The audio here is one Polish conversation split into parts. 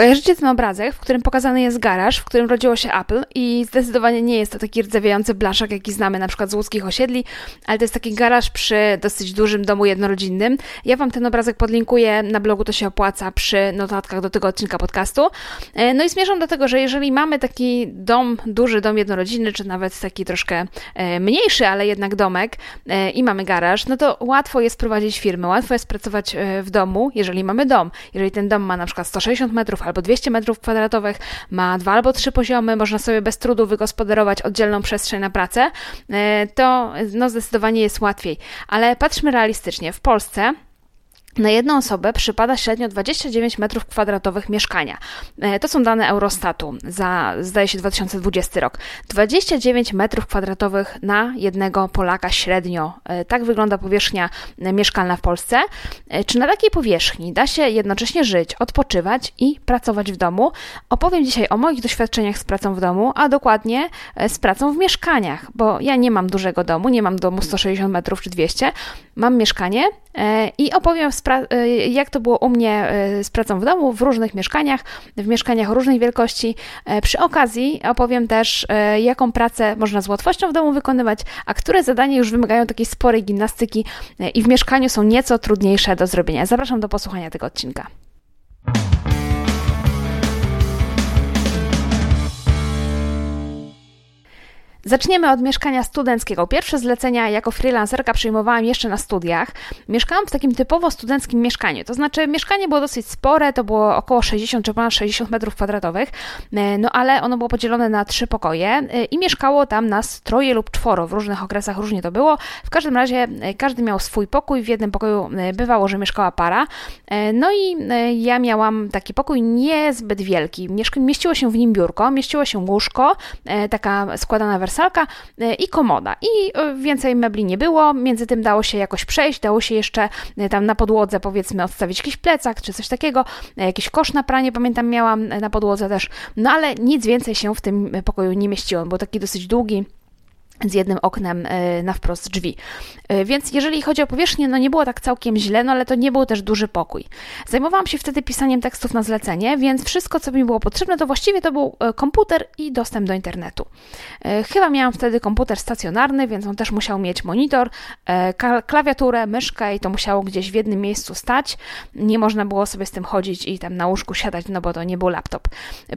Kojarzycie ten obrazek, w którym pokazany jest garaż, w którym rodziło się Apple i zdecydowanie nie jest to taki rdzewiający blaszak, jaki znamy na przykład z łódzkich osiedli, ale to jest taki garaż przy dosyć dużym domu jednorodzinnym. Ja Wam ten obrazek podlinkuję na blogu, to się opłaca przy notatkach do tego odcinka podcastu. E, no i zmierzam do tego, że jeżeli mamy taki dom, duży dom jednorodzinny, czy nawet taki troszkę e, mniejszy, ale jednak domek e, i mamy garaż, no to łatwo jest prowadzić firmę, łatwo jest pracować w domu, jeżeli mamy dom. Jeżeli ten dom ma na przykład 160 metrów albo 200 metrów kwadratowych, ma dwa albo trzy poziomy, można sobie bez trudu wygospodarować oddzielną przestrzeń na pracę, to no zdecydowanie jest łatwiej. Ale patrzmy realistycznie. W Polsce na jedną osobę przypada średnio 29 metrów kwadratowych mieszkania. E, to są dane Eurostatu za, zdaje się, 2020 rok. 29 metrów kwadratowych na jednego Polaka średnio. E, tak wygląda powierzchnia e, mieszkalna w Polsce. Czy na takiej powierzchni da się jednocześnie żyć, odpoczywać i pracować w domu? Opowiem dzisiaj o moich doświadczeniach z pracą w domu, a dokładnie z pracą w mieszkaniach, bo ja nie mam dużego domu, nie mam domu 160 metrów czy 200, mam mieszkanie i opowiem E, jak to było u mnie e, z pracą w domu, w różnych mieszkaniach, w mieszkaniach różnej wielkości. E, przy okazji opowiem też, jaką pracę można z łatwością w domu wykonywać, a które zadania już wymagają takiej sporej gimnastyki i w mieszkaniu są nieco trudniejsze do zrobienia. Zapraszam do posłuchania tego odcinka. Zaczniemy od mieszkania studenckiego. Pierwsze zlecenia jako freelancerka przyjmowałam jeszcze na studiach. Mieszkałam w takim typowo studenckim mieszkaniu. To znaczy, mieszkanie było dosyć spore, to było około 60 czy ponad 60 metrów kwadratowych, e, no ale ono było podzielone na trzy pokoje e, i mieszkało tam nas troje lub czworo. W różnych okresach różnie to było. W każdym razie e, każdy miał swój pokój. W jednym pokoju bywało, że mieszkała para. No i ja miałam taki pokój niezbyt wielki. Mieściło się w nim biurko, mieściło się łóżko, taka składana wersja wersalka e, i komoda. I e, więcej mebli nie było, między tym dało się jakoś przejść, dało się jeszcze e, tam na podłodze powiedzmy odstawić jakiś plecak czy coś takiego, jakiś kosz na pranie, pamiętam miałam na podłodze też, no ale nic więcej się w tym pokoju nie mieściło, był taki dosyć długi, z jednym oknem e, na wprost drzwi. E, więc jeżeli chodzi o powierzchnię, no nie było tak całkiem źle, no ale to nie był też duży pokój. Zajmowałam się wtedy pisaniem tekstów na zlecenie, więc wszystko, co mi było potrzebne, to właściwie to był e, komputer i dostęp do internetu. Chyba miałam wtedy komputer stacjonarny, więc on też musiał mieć monitor, klawiaturę, myszkę i to musiało gdzieś w jednym miejscu stać. Nie można było sobie z tym chodzić i tam na łóżku siadać, no bo to nie był laptop.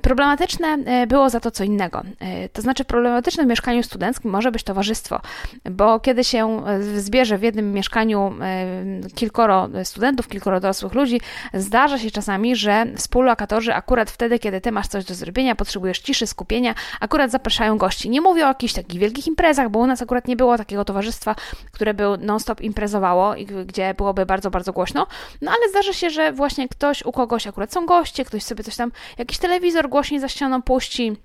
Problematyczne było za to co innego. To znaczy problematyczne w mieszkaniu studenckim może być towarzystwo, bo kiedy się e, zbierze w jednym mieszkaniu e, kilkoro studentów, kilkoro dorosłych ludzi, zdarza się czasami, że współlokatorzy akurat wtedy, kiedy ty masz coś do zrobienia, potrzebujesz ciszy, skupienia, akurat zapraszają gości. Nie mówię o jakichś takich wielkich imprezach, bo u nas akurat nie było takiego towarzystwa, które by non-stop imprezowało i gdzie byłoby bardzo, bardzo głośno, no ale zdarza się, że właśnie ktoś, u kogoś akurat są goście, ktoś sobie coś tam, jakiś telewizor głośniej za ścianą puści,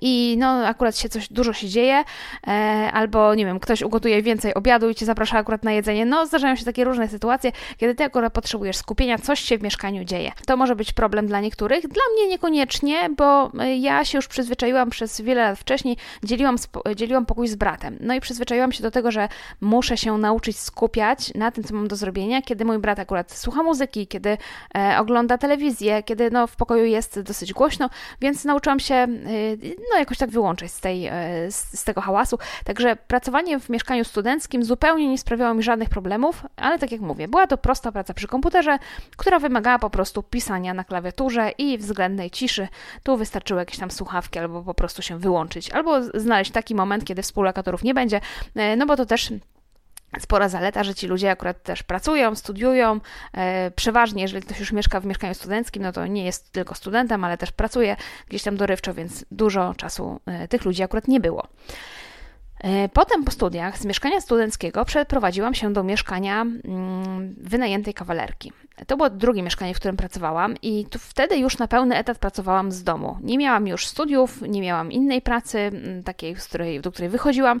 I no, akurat się coś dużo się dzieje, e, albo nie wiem, ktoś ugotuje więcej obiadu i cię zaprasza akurat na jedzenie. No, zdarzają się takie różne sytuacje, kiedy ty akurat potrzebujesz skupienia, coś się w mieszkaniu dzieje. To może być problem dla niektórych, dla mnie niekoniecznie, bo e, ja się już przyzwyczaiłam przez wiele lat wcześniej, dzieliłam, dzieliłam pokój z bratem. No i przyzwyczaiłam się do tego, że muszę się nauczyć skupiać na tym, co mam do zrobienia, kiedy mój brat akurat słucha muzyki, kiedy ogląda telewizję, kiedy no, w pokoju jest dosyć głośno, więc nauczyłam się no jakoś tak wyłączyć z, tej, e, z, z tego hałasu. Także pracowanie w mieszkaniu studenckim zupełnie nie sprawiało mi żadnych problemów, ale tak jak mówię, była to prosta praca przy komputerze, która wymagała po prostu pisania na klawiaturze i względnej ciszy. Tu wystarczyły jakieś tam słuchawki albo po prostu się wyłączyć, albo znaleźć taki moment, kiedy współlokatorów nie będzie, e, no bo to też spora zaleta, że ci ludzie akurat też pracują, studiują. E, przeważnie, jeżeli ktoś już mieszka w mieszkaniu studenckim, no to nie jest tylko studentem, ale też pracuje gdzieś tam dorywczo, więc dużo czasu e, tych ludzi akurat nie było. E, potem po studiach z mieszkania studenckiego przeprowadziłam się do mieszkania mm, wynajętej kawalerki. To było drugie mieszkanie, w którym pracowałam, i wtedy już na pełny etat pracowałam z domu. Nie miałam już studiów, nie miałam innej pracy, takiej, z której, do której wychodziłam.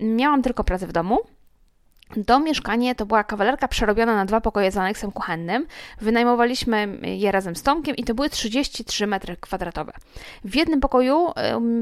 Miałam tylko pracę w domu. To mieszkanie to była kawalerka przerobiona na dwa pokoje z aneksem kuchennym. Wynajmowaliśmy je razem z Tomkiem i to były 33 metry kwadratowe. W jednym pokoju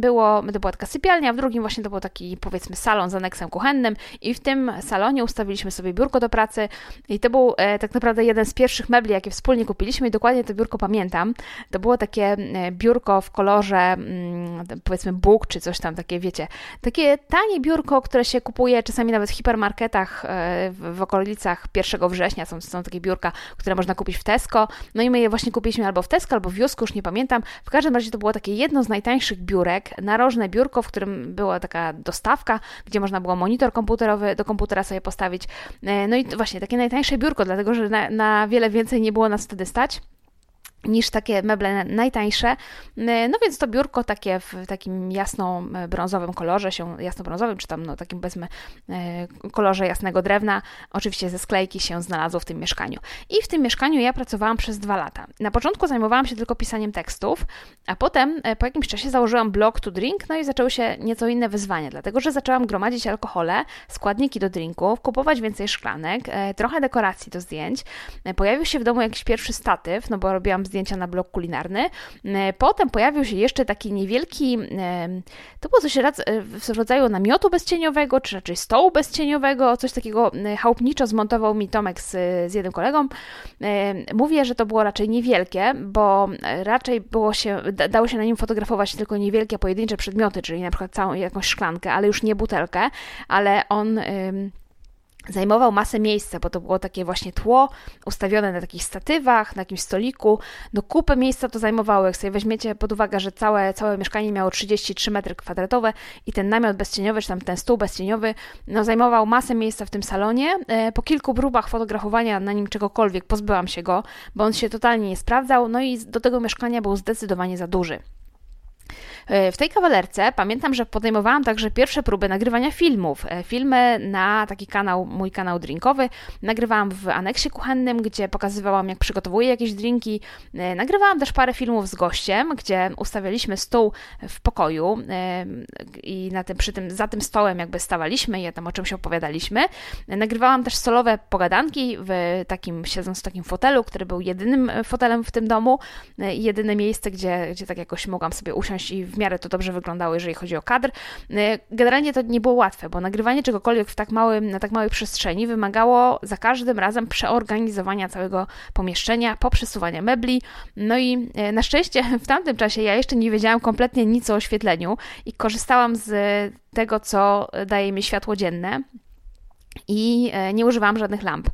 było, to była taka sypialnia, w drugim właśnie to był taki powiedzmy salon z aneksem kuchennym i w tym salonie ustawiliśmy sobie biurko do pracy i to był e, tak naprawdę jeden z pierwszych mebli, jakie wspólnie kupiliśmy i dokładnie to biurko pamiętam. To było takie e, biurko w kolorze mm, powiedzmy Bóg czy coś tam, takie wiecie, takie tanie biurko, które się kupuje czasami nawet w hipermarketach W, w okolicach 1 września. Są, są takie biurka, które można kupić w Tesco. No i my je właśnie kupiliśmy albo w Tesco, albo w Jusku, już nie pamiętam. W każdym razie to było takie jedno z najtańszych biurek, narożne biurko, w którym była taka dostawka, gdzie można było monitor komputerowy do komputera sobie postawić. E, no i właśnie takie najtańsze biurko, dlatego że na, na wiele więcej nie było nas wtedy stać niż takie meble najtańsze. E, no więc to biurko takie w takim jasno-brązowym kolorze się, jasno-brązowym, czy tam no, takim powiedzmy e, kolorze jasnego drewna, oczywiście ze sklejki się znalazło w tym mieszkaniu. I w tym mieszkaniu ja pracowałam przez dwa lata. Na początku zajmowałam się tylko pisaniem tekstów, a potem e, po jakimś czasie założyłam blog to drink, no i zaczęły się nieco inne wyzwania, dlatego że zaczęłam gromadzić alkohole, składniki do drinków, kupować więcej szklanek, trochę dekoracji do zdjęć. Pojawił się w domu jakiś pierwszy statyw, no bo robiłam zdjęcia na blog kulinarny. E, potem pojawił się jeszcze taki niewielki, e, to było coś e, w rodzaju namiotu bezcieniowego, czy raczej stołu bezcieniowego, coś takiego chałupniczo zmontował mi Tomek z, z jednym kolegą. Mówię, że to było raczej niewielkie, bo raczej było się, dało się na nim fotografować tylko niewielkie pojedyncze przedmioty, czyli na przykład całą jakąś szklankę, ale już nie butelkę, ale on zajmował masę miejsca, bo to było takie właśnie tło ustawione na takich statywach, na jakimś stoliku. No kupę miejsca to zajmowało. Jak sobie weźmiecie pod uwagę, że całe, całe mieszkanie miało 33 metry kwadratowe i ten namiot bezcieniowy, czy tam ten stół bezcieniowy, no zajmował masę miejsca w tym salonie. E, po kilku próbach fotografowania na nim czegokolwiek pozbyłam się go, bo on się totalnie nie sprawdzał, no i do tego mieszkania był zdecydowanie za duży. E, w tej kawalerce pamiętam, że podejmowałam także pierwsze próby nagrywania filmów. E, filmy na taki kanał, mój kanał drinkowy. Nagrywałam w aneksie kuchennym, gdzie pokazywałam, jak przygotowuję jakieś drinki. E, nagrywałam też parę filmów z gościem, gdzie ustawialiśmy stół w pokoju i na tym, przy tym, za tym stołem jakby stawaliśmy i tam o czymś opowiadaliśmy. Nagrywałam też solowe pogadanki w takim, siedząc w takim fotelu, który był jedynym fotelem w tym domu i jedyne miejsce, gdzie, gdzie tak jakoś mogłam sobie usiąść i w miarę to dobrze wyglądało, jeżeli chodzi o kadr. E, generalnie to nie było łatwe, bo nagrywanie czegokolwiek w tak małym, na tak małej przestrzeni wymagało za każdym razem przeorganizowania całego pomieszczenia, poprzesuwania mebli. No i e, na szczęście w tamtym czasie ja jeszcze nie wiedziałam kompletnie nic o oświetleniu i korzystałam z tego, co daje mi światło dzienne, i e, nie używałam żadnych lamp.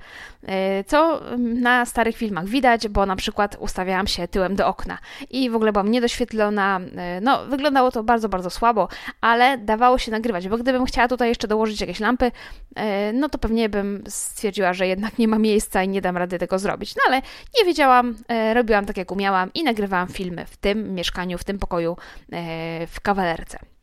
E, co na starych filmach widać, bo na przykład ustawiałam się tyłem do okna i w ogóle byłam niedoświetlona. E, no, wyglądało to bardzo, bardzo słabo, ale dawało się nagrywać, bo gdybym chciała tutaj jeszcze dołożyć jakieś lampy, no to pewnie bym stwierdziła, że jednak nie ma miejsca i nie dam rady tego zrobić. No ale nie wiedziałam, robiłam tak jak umiałam i nagrywałam filmy w tym mieszkaniu, w tym pokoju w kawalerce.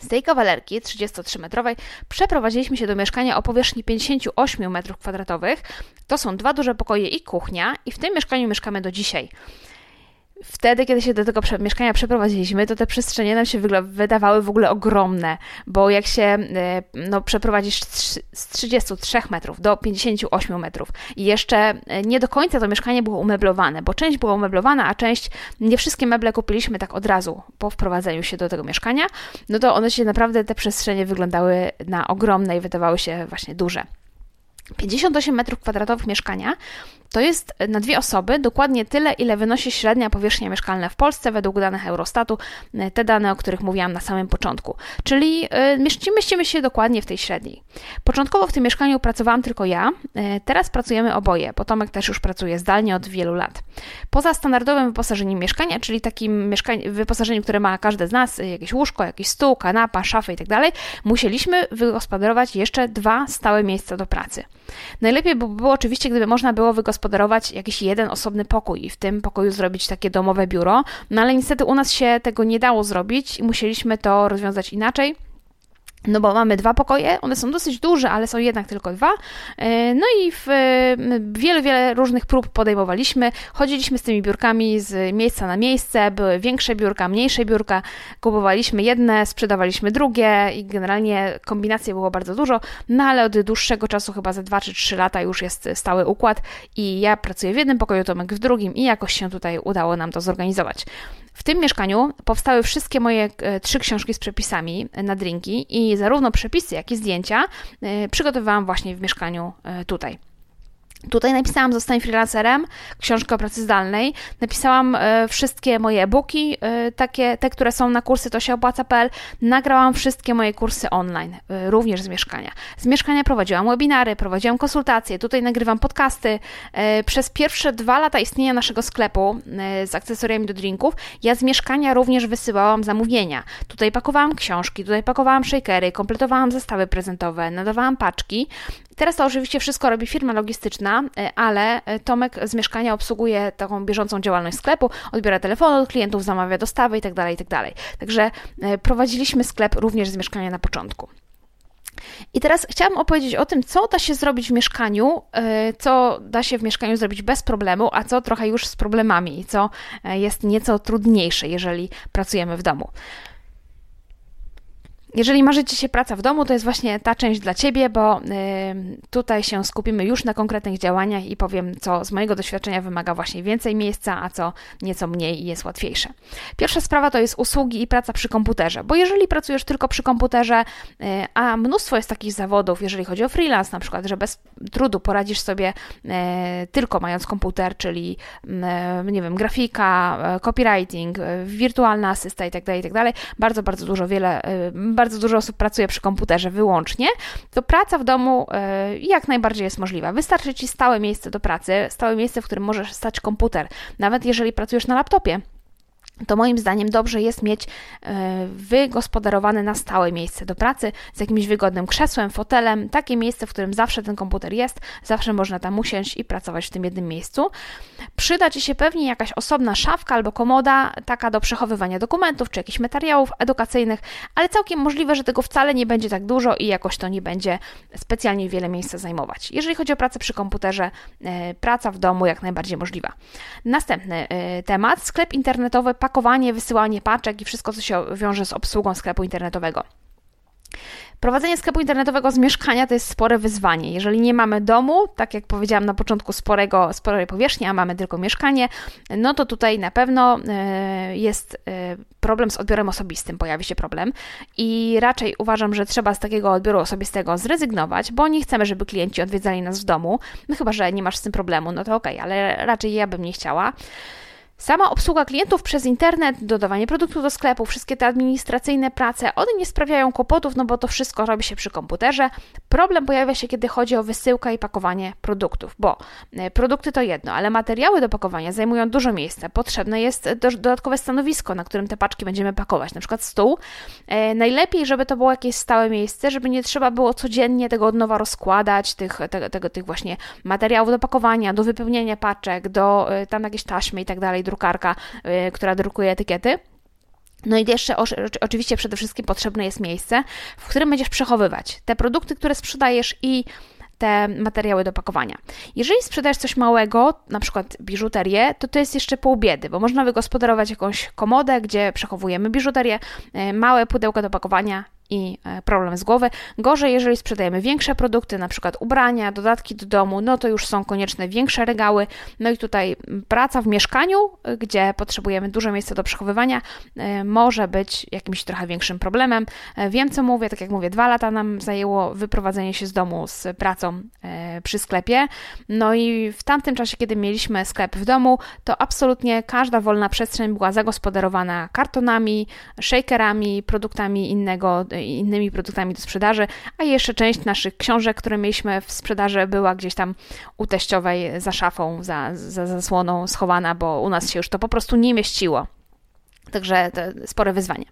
Z tej kawalerki 33-metrowej przeprowadziliśmy się do mieszkania o powierzchni 58 m2. To są dwa duże pokoje i kuchnia, i w tym mieszkaniu mieszkamy do dzisiaj. Wtedy, kiedy się do tego mieszkania przeprowadziliśmy, to te przestrzenie nam się wydawały w ogóle ogromne, bo jak się e, no, przeprowadzisz z 33 metrów do 58 metrów i jeszcze e, nie do końca to mieszkanie było umeblowane, bo część była umeblowana, a część, nie wszystkie meble kupiliśmy tak od razu po wprowadzeniu się do tego mieszkania, no to one się naprawdę, te przestrzenie wyglądały na ogromne i wydawały się właśnie duże. 58 metrów kwadratowych mieszkania to jest na dwie osoby dokładnie tyle, ile wynosi średnia powierzchnia mieszkalna w Polsce według danych Eurostatu, te dane, o których mówiłam na samym początku. Czyli y, mieścimy się dokładnie w tej średniej. Początkowo w tym mieszkaniu pracowałam tylko ja, teraz pracujemy oboje. Potomek też już pracuje zdalnie od wielu lat. Poza standardowym wyposażeniem mieszkania, czyli takim wyposażeniem, które ma każdy z nas, jakieś łóżko, jakiś stół, kanapa, szafę itd., tak musieliśmy wygospodarować jeszcze dwa stałe miejsca do pracy. Najlepiej by było oczywiście, gdyby można było wygospodarować jakiś jeden osobny pokój i w tym pokoju zrobić takie domowe biuro, no ale niestety u nas się tego nie dało zrobić i musieliśmy to rozwiązać inaczej. No bo mamy dwa pokoje, one są dosyć duże, ale są jednak tylko dwa. E, no i w wiele, wiele różnych prób podejmowaliśmy. Chodziliśmy z tymi biurkami z miejsca na miejsce, były większe biurka, mniejsze biurka, kupowaliśmy jedne, sprzedawaliśmy drugie i generalnie kombinacji było bardzo dużo, no ale od dłuższego czasu, chyba za 2 czy 3 lata już jest stały układ i ja pracuję w jednym pokoju, Tomek w drugim i jakoś się tutaj udało nam to zorganizować. W tym mieszkaniu powstały wszystkie moje e, trzy książki z przepisami na drinki i zarówno przepisy, jak i zdjęcia e, przygotowywałam właśnie w mieszkaniu e, tutaj. Tutaj napisałam Zostań freelancerem, książkę o pracy zdalnej. Napisałam e, wszystkie moje e-booki, e, takie, te, które są na kursy to się opłaca.pl. Nagrałam wszystkie moje kursy online, e, również z mieszkania. Z mieszkania prowadziłam webinary, prowadziłam konsultacje, tutaj nagrywam podcasty. Przez pierwsze dwa lata istnienia naszego sklepu z akcesoriami do drinków, ja z mieszkania również wysyłałam zamówienia. Tutaj pakowałam książki, tutaj pakowałam shakery, kompletowałam zestawy prezentowe, nadawałam paczki. Teraz to oczywiście wszystko robi firma logistyczna, e, ale e, Tomek z mieszkania obsługuje taką bieżącą działalność sklepu, odbiera telefony od klientów, zamawia dostawy itd., tak itd. Tak Także e, prowadziliśmy sklep również z mieszkania na początku. I teraz chciałam opowiedzieć o tym, co da się zrobić w mieszkaniu, co da się w mieszkaniu zrobić bez problemu, a co trochę już z problemami i co jest nieco trudniejsze, jeżeli pracujemy w domu. Jeżeli marzycie się praca w domu, to jest właśnie ta część dla Ciebie, bo y, tutaj się skupimy już na konkretnych działaniach i powiem, co z mojego doświadczenia wymaga właśnie więcej miejsca, a co nieco mniej i jest łatwiejsze. Pierwsza sprawa to jest usługi i praca przy komputerze, bo jeżeli pracujesz tylko przy komputerze, y, a mnóstwo jest takich zawodów, jeżeli chodzi o freelance na przykład, że bez trudu poradzisz sobie y, tylko mając komputer, czyli nie wiem, grafika, copywriting, wirtualna asysta itd., tak itd., tak bardzo, bardzo dużo, wiele, bardzo dużo osób pracuje przy komputerze wyłącznie, to praca w domu e, jak najbardziej jest możliwa. Wystarczy Ci stałe miejsce do pracy, stałe miejsce, w którym możesz stać komputer. Nawet jeżeli pracujesz na laptopie, to moim zdaniem dobrze jest mieć e, wygospodarowane na stałe miejsce do pracy z jakimś wygodnym krzesłem, fotelem, takie miejsce, w którym zawsze ten komputer jest, zawsze można tam usiąść i pracować w tym jednym miejscu. Przyda Ci się pewnie jakaś osobna szafka albo komoda, taka do przechowywania dokumentów czy jakichś materiałów edukacyjnych, ale całkiem możliwe, że tego wcale nie będzie tak dużo i jakoś to nie będzie specjalnie wiele miejsca zajmować. Jeżeli chodzi o pracę przy komputerze, e, praca w domu jak najbardziej możliwa. Następny e, temat, sklep internetowy pakowanie, wysyłanie paczek i wszystko, co się wiąże z obsługą sklepu internetowego. Prowadzenie sklepu internetowego z mieszkania to jest spore wyzwanie. Jeżeli nie mamy domu, tak jak powiedziałam na początku, sporego, sporej powierzchni, a mamy tylko mieszkanie, no to tutaj na pewno e, jest e, problem z odbiorem osobistym, pojawi się problem i raczej uważam, że trzeba z takiego odbioru osobistego zrezygnować, bo nie chcemy, żeby klienci odwiedzali nas w domu, no chyba, że nie masz z tym problemu, no to okej, okay, ale raczej ja bym nie chciała. Sama obsługa klientów przez internet, dodawanie produktów do sklepu, wszystkie te administracyjne prace, one nie sprawiają kłopotów, no bo to wszystko robi się przy komputerze. Problem pojawia się, kiedy chodzi o wysyłkę i pakowanie produktów, bo e, produkty to jedno, ale materiały do pakowania zajmują dużo miejsca. Potrzebne jest dodatkowe stanowisko, na którym te paczki będziemy pakować, na przykład stół. E, najlepiej, żeby to było jakieś stałe miejsce, żeby nie trzeba było codziennie tego od nowa rozkładać, tych, tego, tych właśnie materiałów do pakowania, do wypełniania paczek, do e, tam jakieś taśmy i tak dalej drukarka, y, która drukuje etykiety. No i jeszcze oczywiście przede wszystkim potrzebne jest miejsce, w którym będziesz przechowywać te produkty, które sprzedajesz i te materiały do pakowania. Jeżeli sprzedajesz coś małego, na przykład biżuterię, to to jest jeszcze pół biedy, bo można wygospodarować jakąś komodę, gdzie przechowujemy biżuterię, y, małe pudełka do pakowania i e, problem z głowy. Gorzej, jeżeli sprzedajemy większe produkty, na przykład ubrania, dodatki do domu, no to już są konieczne większe regały. No i tutaj praca w mieszkaniu, e, gdzie potrzebujemy dużo miejsca do przechowywania, e, może być jakimś trochę większym problemem. Wiem, co mówię, tak jak mówię, dwa lata nam zajęło wyprowadzenie się z domu z pracą przy sklepie. No i w tamtym czasie, kiedy mieliśmy sklep w domu, to absolutnie każda wolna przestrzeń była zagospodarowana kartonami, shakerami, produktami innego innymi produktami do sprzedaży, a jeszcze część naszych książek, które mieliśmy w sprzedaży, była gdzieś tam u teściowej za szafą, za, za zasłoną schowana, bo u nas się już to po prostu nie mieściło. Także to spore wyzwanie.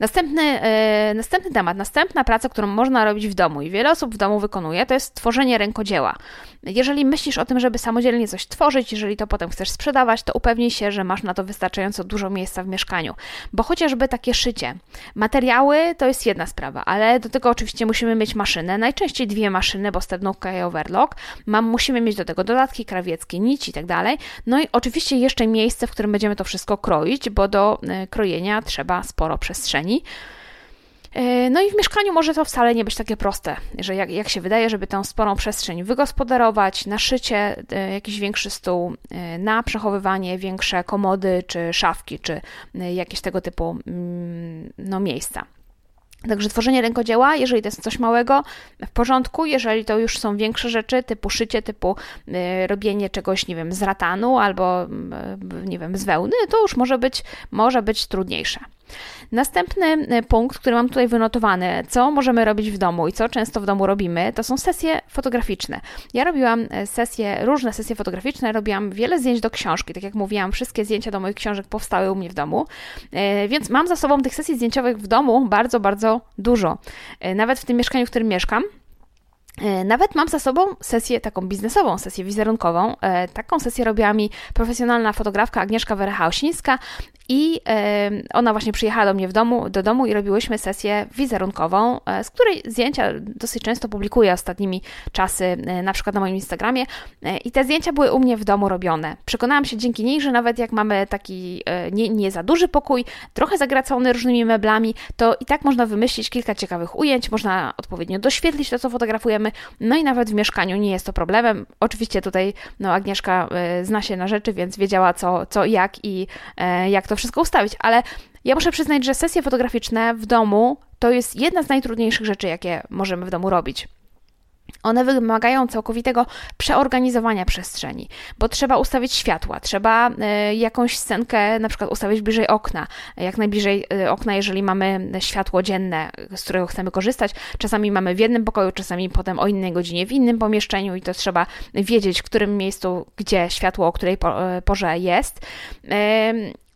Następny, yy, następny temat, następna praca, którą można robić w domu i wiele osób w domu wykonuje, to jest tworzenie rękodzieła. Jeżeli myślisz o tym, żeby samodzielnie coś tworzyć, jeżeli to potem chcesz sprzedawać, to upewnij się, że masz na to wystarczająco dużo miejsca w mieszkaniu. Bo chociażby takie szycie, materiały to jest jedna sprawa, ale do tego oczywiście musimy mieć maszynę, najczęściej dwie maszyny, bo sternówka i overlock. Mam, musimy mieć do tego dodatki krawieckie, nici i tak dalej. No i oczywiście jeszcze miejsce, w którym będziemy to wszystko kroić, bo do krojenia trzeba sporo przestrzeni. E, no i w mieszkaniu może to wcale nie być takie proste, że jak, jak się wydaje, żeby tę sporą przestrzeń wygospodarować, na szycie e, jakiś większy stół, na przechowywanie większe komody, czy szafki, czy jakieś tego typu mm, no, miejsca. Także tworzenie rękodzieła, jeżeli to jest coś małego, w porządku, jeżeli to już są większe rzeczy, typu szycie, typu robienie czegoś, nie wiem, z ratanu albo, nie wiem, z wełny, to już może być, może być trudniejsze. Następny e, punkt, który mam tutaj wynotowany, co możemy robić w domu i co często w domu robimy, to są sesje fotograficzne. Ja robiłam e, sesje, różne sesje fotograficzne, robiłam wiele zdjęć do książki. Tak jak mówiłam, wszystkie zdjęcia do moich książek powstały u mnie w domu, e, więc mam za sobą tych sesji zdjęciowych w domu bardzo, bardzo dużo. Nawet w tym mieszkaniu, w którym mieszkam, nawet mam za sobą sesję taką biznesową, sesję wizerunkową. Taką sesję robiła mi profesjonalna fotografka Agnieszka Werechausińska i ona właśnie przyjechała do mnie w domu, do domu i robiłyśmy sesję wizerunkową, e, z której zdjęcia dosyć często publikuję ostatnimi czasy, e, na przykład na moim Instagramie. E, I te zdjęcia były u mnie w domu robione. Przekonałam się dzięki niej, że nawet jak mamy taki nie, nie za duży pokój, trochę zagracony różnymi meblami, to i tak można wymyślić kilka ciekawych ujęć, można odpowiednio doświetlić to, co fotografujemy, no i nawet w mieszkaniu nie jest to problemem. Oczywiście tutaj no, Agnieszka zna się na rzeczy, więc wiedziała co, co jak i jak to to wszystko ustawić, ale ja muszę przyznać, że sesje fotograficzne w domu to jest jedna z najtrudniejszych rzeczy, jakie możemy w domu robić. One wymagają całkowitego przeorganizowania przestrzeni, bo trzeba ustawić światła, trzeba e, jakąś scenkę na przykład ustawić bliżej okna, jak najbliżej e, okna, jeżeli mamy światło dzienne, z którego chcemy korzystać. Czasami mamy w jednym pokoju, czasami potem o innej godzinie w innym pomieszczeniu i to trzeba wiedzieć, w którym miejscu, gdzie światło o której e, porze jest.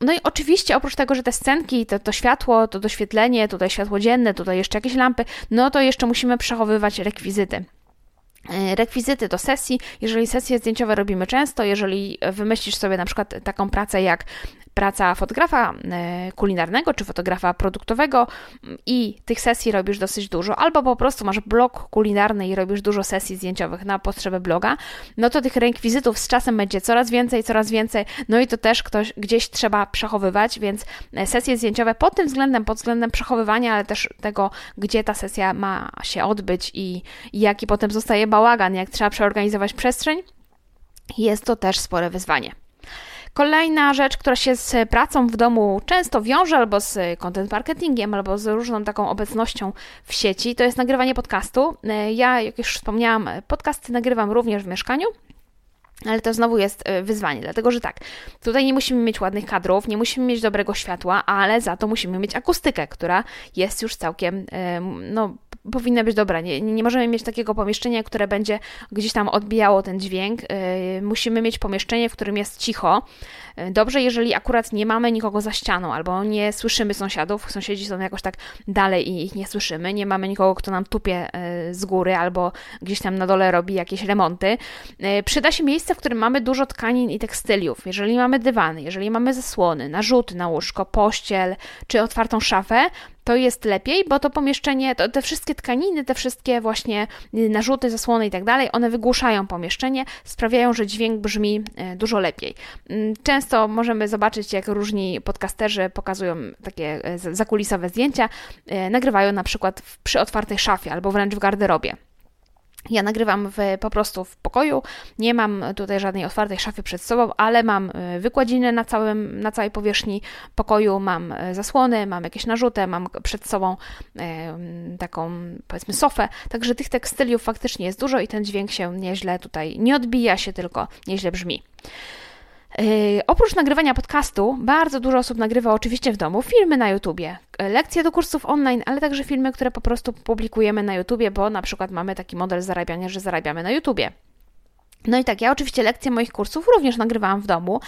No i oczywiście oprócz tego, że te scenki, to, to światło, to doświetlenie, tutaj światło dzienne, tutaj jeszcze jakieś lampy, no to jeszcze musimy przechowywać rekwizyty. E, rekwizyty do sesji. Jeżeli sesje zdjęciowe robimy często, jeżeli wymyślisz sobie na przykład taką pracę jak praca fotografa e, kulinarnego czy fotografa produktowego i tych sesji robisz dosyć dużo, albo po prostu masz blog kulinarny i robisz dużo sesji zdjęciowych na potrzeby bloga, no to tych rekwizytów z czasem będzie coraz więcej, coraz więcej, no i to też ktoś gdzieś trzeba przechowywać, więc e, sesje zdjęciowe pod tym względem, pod względem przechowywania, ale też tego, gdzie ta sesja ma się odbyć i, i jaki potem zostaje bałagan, jak trzeba przeorganizować przestrzeń, jest to też spore wyzwanie. Kolejna rzecz, która się z pracą w domu często wiąże, albo z content marketingiem, albo z różną taką obecnością w sieci, to jest nagrywanie podcastu. Ja, jak już wspomniałam, podcasty nagrywam również w mieszkaniu. Ale to znowu jest e, wyzwanie, dlatego że tak, tutaj nie musimy mieć ładnych kadrów, nie musimy mieć dobrego światła, ale za to musimy mieć akustykę, która jest już całkiem, no, powinna być dobra. Nie, nie możemy mieć takiego pomieszczenia, które będzie gdzieś tam odbijało ten dźwięk. Yy, musimy mieć pomieszczenie, w którym jest cicho. Yy, dobrze, jeżeli akurat nie mamy nikogo za ścianą, albo nie słyszymy sąsiadów, sąsiedzi są jakoś tak dalej i ich nie słyszymy, nie mamy nikogo, kto nam tupie yy, z góry, albo gdzieś tam na dole robi jakieś remonty. Przyda się miejsce, w którym mamy dużo tkanin i tekstyliów. Jeżeli mamy dywany, jeżeli mamy zasłony, narzuty na łóżko, pościel, czy otwartą szafę, to jest lepiej, bo to pomieszczenie, to, te wszystkie tkaniny, te wszystkie właśnie narzuty, zasłony i tak dalej, one wygłuszają pomieszczenie, sprawiają, że dźwięk brzmi e, dużo lepiej. Mm, często możemy zobaczyć, jak różni podcasterzy pokazują takie e, zakulisowe zdjęcia, e, nagrywają na przykład przy otwartej szafie albo wręcz w garderobie. Ja nagrywam w, po prostu w pokoju, nie mam tutaj żadnej otwartej szafy przed sobą, ale mam e, wykładziny na, całym, na całej powierzchni pokoju, mam e, zasłony, mam jakieś narzuty, mam przed sobą e, taką powiedzmy sofę, także tych tekstyliów faktycznie jest dużo i ten dźwięk się nieźle tutaj nie odbija się, tylko nieźle brzmi. Yy, oprócz nagrywania podcastu, bardzo dużo osób nagrywa oczywiście w domu filmy na YouTubie, lekcje do kursów online, ale także filmy, które po prostu publikujemy na YouTubie, bo na przykład mamy taki model zarabiania, że zarabiamy na YouTubie. No i tak, ja oczywiście lekcje moich kursów również nagrywałam w domu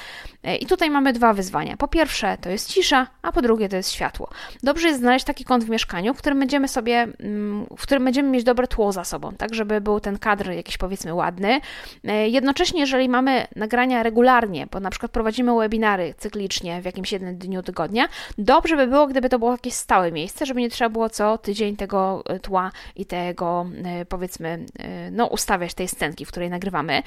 e, i tutaj mamy dwa wyzwania. Po pierwsze to jest cisza, a po drugie to jest światło. Dobrze jest znaleźć taki kąt w mieszkaniu, w którym będziemy sobie, mm, w którym będziemy mieć dobre tło za sobą, tak żeby był ten kadr jakiś powiedzmy ładny. E, jednocześnie, jeżeli mamy nagrania regularnie, bo na przykład prowadzimy webinary cyklicznie w jakimś jednym dniu tygodnia, dobrze by było, gdyby to było jakieś stałe miejsce, żeby nie trzeba było co tydzień tego e, tła i tego powiedzmy, no ustawiać tej scenki, w której nagrywamy.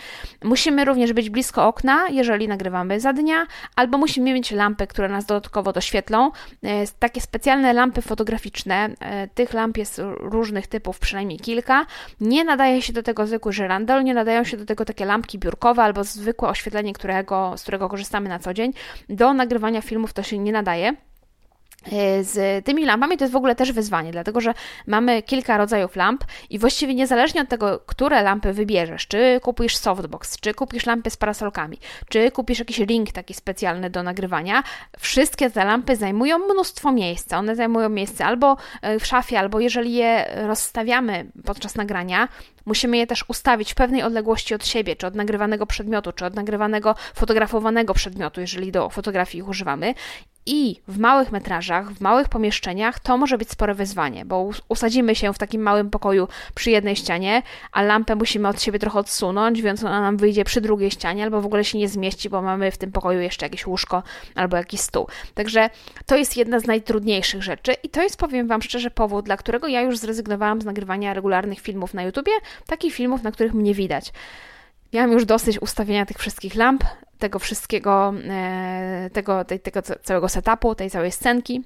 Musimy również być blisko okna, jeżeli nagrywamy za dnia, albo musimy mieć lampy, które nas dodatkowo doświetlą. E, takie specjalne lampy fotograficzne, e, tych lamp jest różnych typów, przynajmniej kilka. Nie nadaje się do tego zwykły żyrandol, nie nadają się do tego takie lampki biurkowe albo zwykłe oświetlenie, którego, z którego korzystamy na co dzień. Do nagrywania filmów to się nie nadaje. E, z tymi lampami to jest w ogóle też wyzwanie, dlatego że mamy kilka rodzajów lamp i właściwie niezależnie od tego, które lampy wybierzesz, czy kupisz softbox, czy kupisz lampy z parasolkami, czy kupisz jakiś ring taki specjalny do nagrywania, wszystkie te lampy zajmują mnóstwo miejsca. One zajmują miejsce albo e, w szafie, albo jeżeli je rozstawiamy podczas nagrania, Musimy je też ustawić w pewnej odległości od siebie, czy od nagrywanego przedmiotu, czy od nagrywanego, fotografowanego przedmiotu, jeżeli do fotografii ich używamy. I w małych metrażach, w małych pomieszczeniach to może być spore wyzwanie, bo usadzimy się w takim małym pokoju przy jednej ścianie, a lampę musimy od siebie trochę odsunąć, więc ona nam wyjdzie przy drugiej ścianie, albo w ogóle się nie zmieści, bo mamy w tym pokoju jeszcze jakieś łóżko albo jakiś stół. Także to jest jedna z najtrudniejszych rzeczy i to jest, powiem Wam szczerze, powód, dla którego ja już zrezygnowałam z nagrywania regularnych filmów na YouTubie, takich filmów, na których mnie widać. Miałam już dosyć ustawienia tych wszystkich lamp, tego wszystkiego, e, tego, tego całego setupu, tej całej scenki.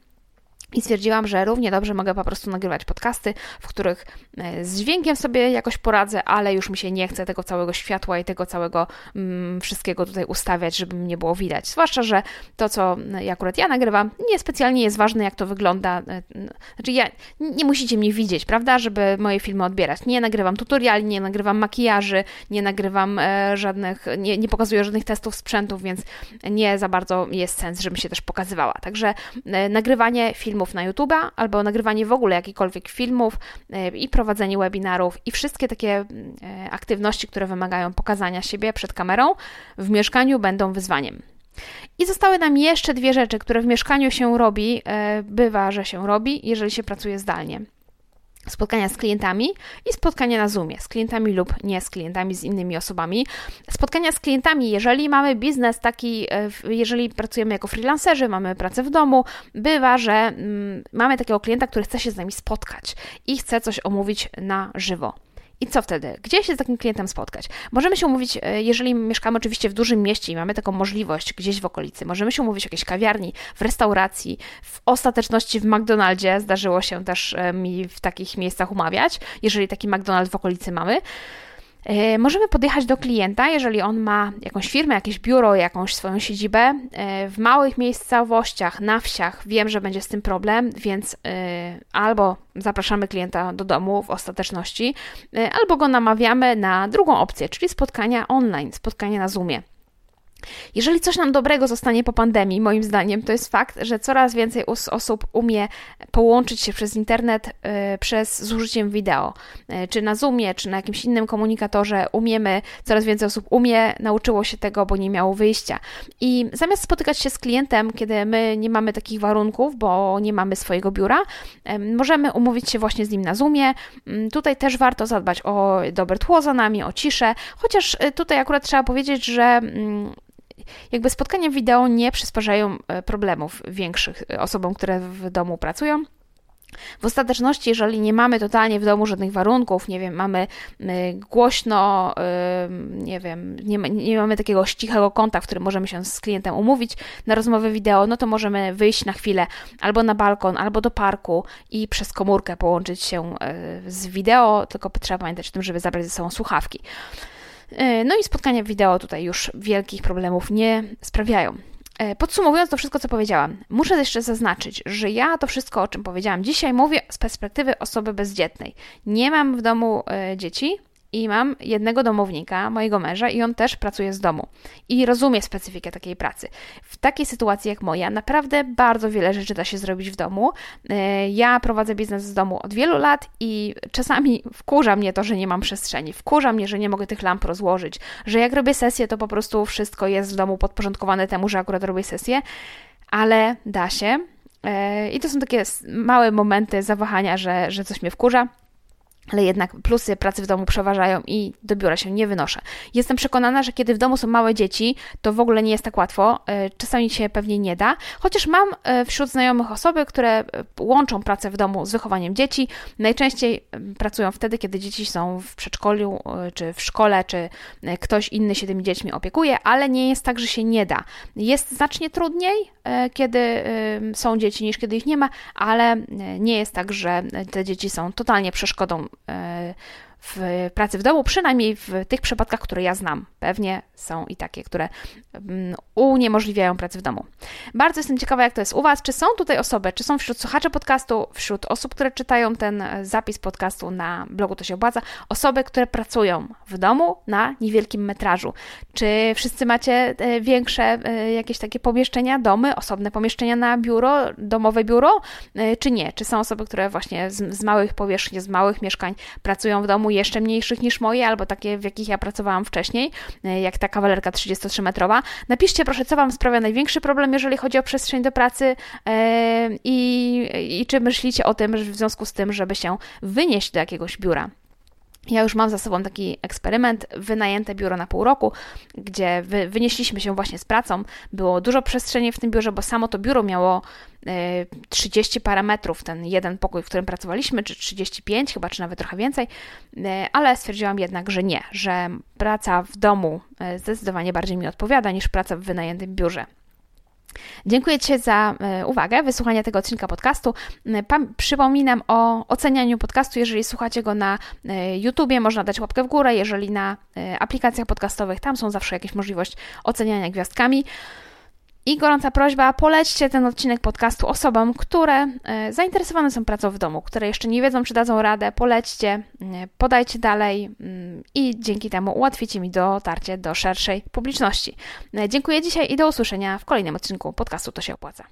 I stwierdziłam, że równie dobrze mogę po prostu nagrywać podcasty, w których e, z dźwiękiem sobie jakoś poradzę, ale już mi się nie chce tego całego światła i tego całego mm, wszystkiego tutaj ustawiać, żeby mnie było widać. Zwłaszcza, że to, co akurat ja nagrywam, nie specjalnie jest ważne, jak to wygląda. E, znaczy, ja, nie musicie mnie widzieć, prawda, żeby moje filmy odbierać. Nie nagrywam tutoriali, nie nagrywam makijaży, nie nagrywam e, żadnych, nie, nie pokazuję żadnych testów sprzętów, więc nie za bardzo jest sens, żebym się też pokazywała. Także e, nagrywanie filmów filmów na YouTube, albo nagrywanie w ogóle jakichkolwiek filmów e, i prowadzenie webinarów i wszystkie takie e, aktywności, które wymagają pokazania siebie przed kamerą w mieszkaniu będą wyzwaniem. I zostały nam jeszcze dwie rzeczy, które w mieszkaniu się robi, e, bywa, że się robi, jeżeli się pracuje zdalnie spotkania z klientami i spotkania na Zoomie, z klientami lub nie z klientami, z innymi osobami. Spotkania z klientami, jeżeli mamy biznes taki, e, jeżeli pracujemy jako freelancerzy, mamy pracę w domu, bywa, że mm, mamy takiego klienta, który chce się z nami spotkać i chce coś omówić na żywo. I co wtedy? Gdzie się z takim klientem spotkać? Możemy się umówić, e, jeżeli mieszkamy oczywiście w dużym mieście i mamy taką możliwość gdzieś w okolicy, możemy się umówić w jakiejś kawiarni, w restauracji, w ostateczności w McDonaldzie. Zdarzyło się też e, mi w takich miejscach umawiać, jeżeli taki McDonald's w okolicy mamy. E, możemy podjechać do klienta, jeżeli on ma jakąś firmę, jakieś biuro, jakąś swoją siedzibę. E, w małych miejscowościach, na wsiach wiem, że będzie z tym problem, więc e, albo zapraszamy klienta do domu w ostateczności, albo go namawiamy na drugą opcję, czyli spotkania online, spotkania na Zoomie. Jeżeli coś nam dobrego zostanie po pandemii, moim zdaniem, to jest fakt, że coraz więcej osób umie połączyć się przez internet y, przez z użyciem wideo. Y, czy na Zoomie, czy na jakimś innym komunikatorze umiemy, coraz więcej osób umie, nauczyło się tego, bo nie miało wyjścia. I zamiast spotykać się z klientem, kiedy my nie mamy takich warunków, bo nie mamy swojego biura, y, możemy umówić się właśnie z nim na Zoomie. Mm, tutaj też warto zadbać o dobre tło za nami, o ciszę, chociaż tutaj akurat trzeba powiedzieć, że mm, jakby spotkania wideo nie przysparzają e, problemów większych e, osobom, które w domu pracują. W ostateczności, jeżeli nie mamy totalnie w domu żadnych warunków, nie wiem, mamy głośno, nie wiem, nie, nie, mamy takiego cichego kąta, w którym możemy się z klientem umówić na rozmowę wideo, no to możemy wyjść na chwilę albo na balkon, albo do parku i przez komórkę połączyć się e, z wideo, tylko trzeba pamiętać o tym, żeby zabrać ze sobą słuchawki. E, no i spotkania wideo tutaj już wielkich problemów nie sprawiają. E, podsumowując to wszystko, co powiedziałam, muszę jeszcze zaznaczyć, że ja to wszystko, o czym powiedziałam dzisiaj, mówię z perspektywy osoby bezdzietnej. Nie mam w domu e, dzieci i mam jednego domownika, mojego męża, i on też pracuje z domu i rozumie specyfikę takiej pracy. W takiej sytuacji jak moja, naprawdę bardzo wiele rzeczy da się zrobić w domu. E, ja prowadzę biznes z domu od wielu lat i czasami wkurza mnie to, że nie mam przestrzeni, wkurza mnie, że nie mogę tych lamp rozłożyć, że jak robię sesję, to po prostu wszystko jest w domu podporządkowane temu, że akurat robię sesję, ale da się. E, I to są takie małe momenty zawahania, że, że coś mnie wkurza ale jednak plusy pracy w domu przeważają i do biura się nie wynoszę. Jestem przekonana, że kiedy w domu są małe dzieci, to w ogóle nie jest tak łatwo. E, czasami się pewnie nie da, chociaż mam e, wśród znajomych osoby, które e, łączą pracę w domu z wychowaniem dzieci. Najczęściej pracują wtedy, kiedy dzieci są w przedszkolu, czy w szkole, czy ktoś inny się tymi dziećmi opiekuje, ale nie jest tak, że się nie da. Jest znacznie trudniej, kiedy są dzieci, niż kiedy ich nie ma, ale nie jest tak, że te dzieci są totalnie przeszkodą uh, w pracy w domu, przynajmniej w tych przypadkach, które ja znam. Pewnie są i takie, które mm, uniemożliwiają pracę w domu. Bardzo jestem ciekawa, jak to jest u Was. Czy są tutaj osoby, czy są wśród słuchaczy podcastu, wśród osób, które czytają ten e, zapis podcastu na blogu To się opłaca, osoby, które pracują w domu na niewielkim metrażu? Czy wszyscy macie e, większe jakieś takie pomieszczenia, domy, osobne pomieszczenia na biuro, domowe biuro, czy nie? Czy są osoby, które właśnie z, z małych powierzchni, z małych mieszkań pracują w domu jeszcze mniejszych niż moje, albo takie, w jakich ja pracowałam wcześniej, e, jak ta kawalerka 33-metrowa. Napiszcie proszę, co Wam sprawia największy problem, jeżeli chodzi o przestrzeń do pracy e, i, i czy myślicie o tym, w związku z tym, żeby się wynieść do jakiegoś biura. Ja już mam za sobą taki eksperyment, wynajęte biuro na pół roku, gdzie wy, wynieśliśmy się właśnie z pracą. Było dużo przestrzeni w tym biurze, bo samo to biuro miało 30 e, parametrów, ten jeden pokój, w którym pracowaliśmy, czy 35, chyba, czy nawet trochę więcej, e, ale stwierdziłam jednak, że nie, że praca w domu e, zdecydowanie bardziej mi odpowiada niż praca w wynajętym biurze. Dziękuję Ci za e, uwagę, wysłuchanie tego odcinka podcastu. E, przypominam o ocenianiu podcastu, jeżeli słuchacie go na e, YouTubie, można dać łapkę w górę, jeżeli na aplikacjach podcastowych, tam są zawsze jakieś możliwość oceniania gwiazdkami. I gorąca prośba, polećcie ten odcinek podcastu osobom, które e, zainteresowane są pracą w domu, które jeszcze nie wiedzą, czy dadzą radę. Polećcie, e, podajcie dalej mm, i dzięki temu ułatwicie mi dotarcie do szerszej publiczności. E, dziękuję dzisiaj i do usłyszenia w kolejnym odcinku podcastu To się opłaca.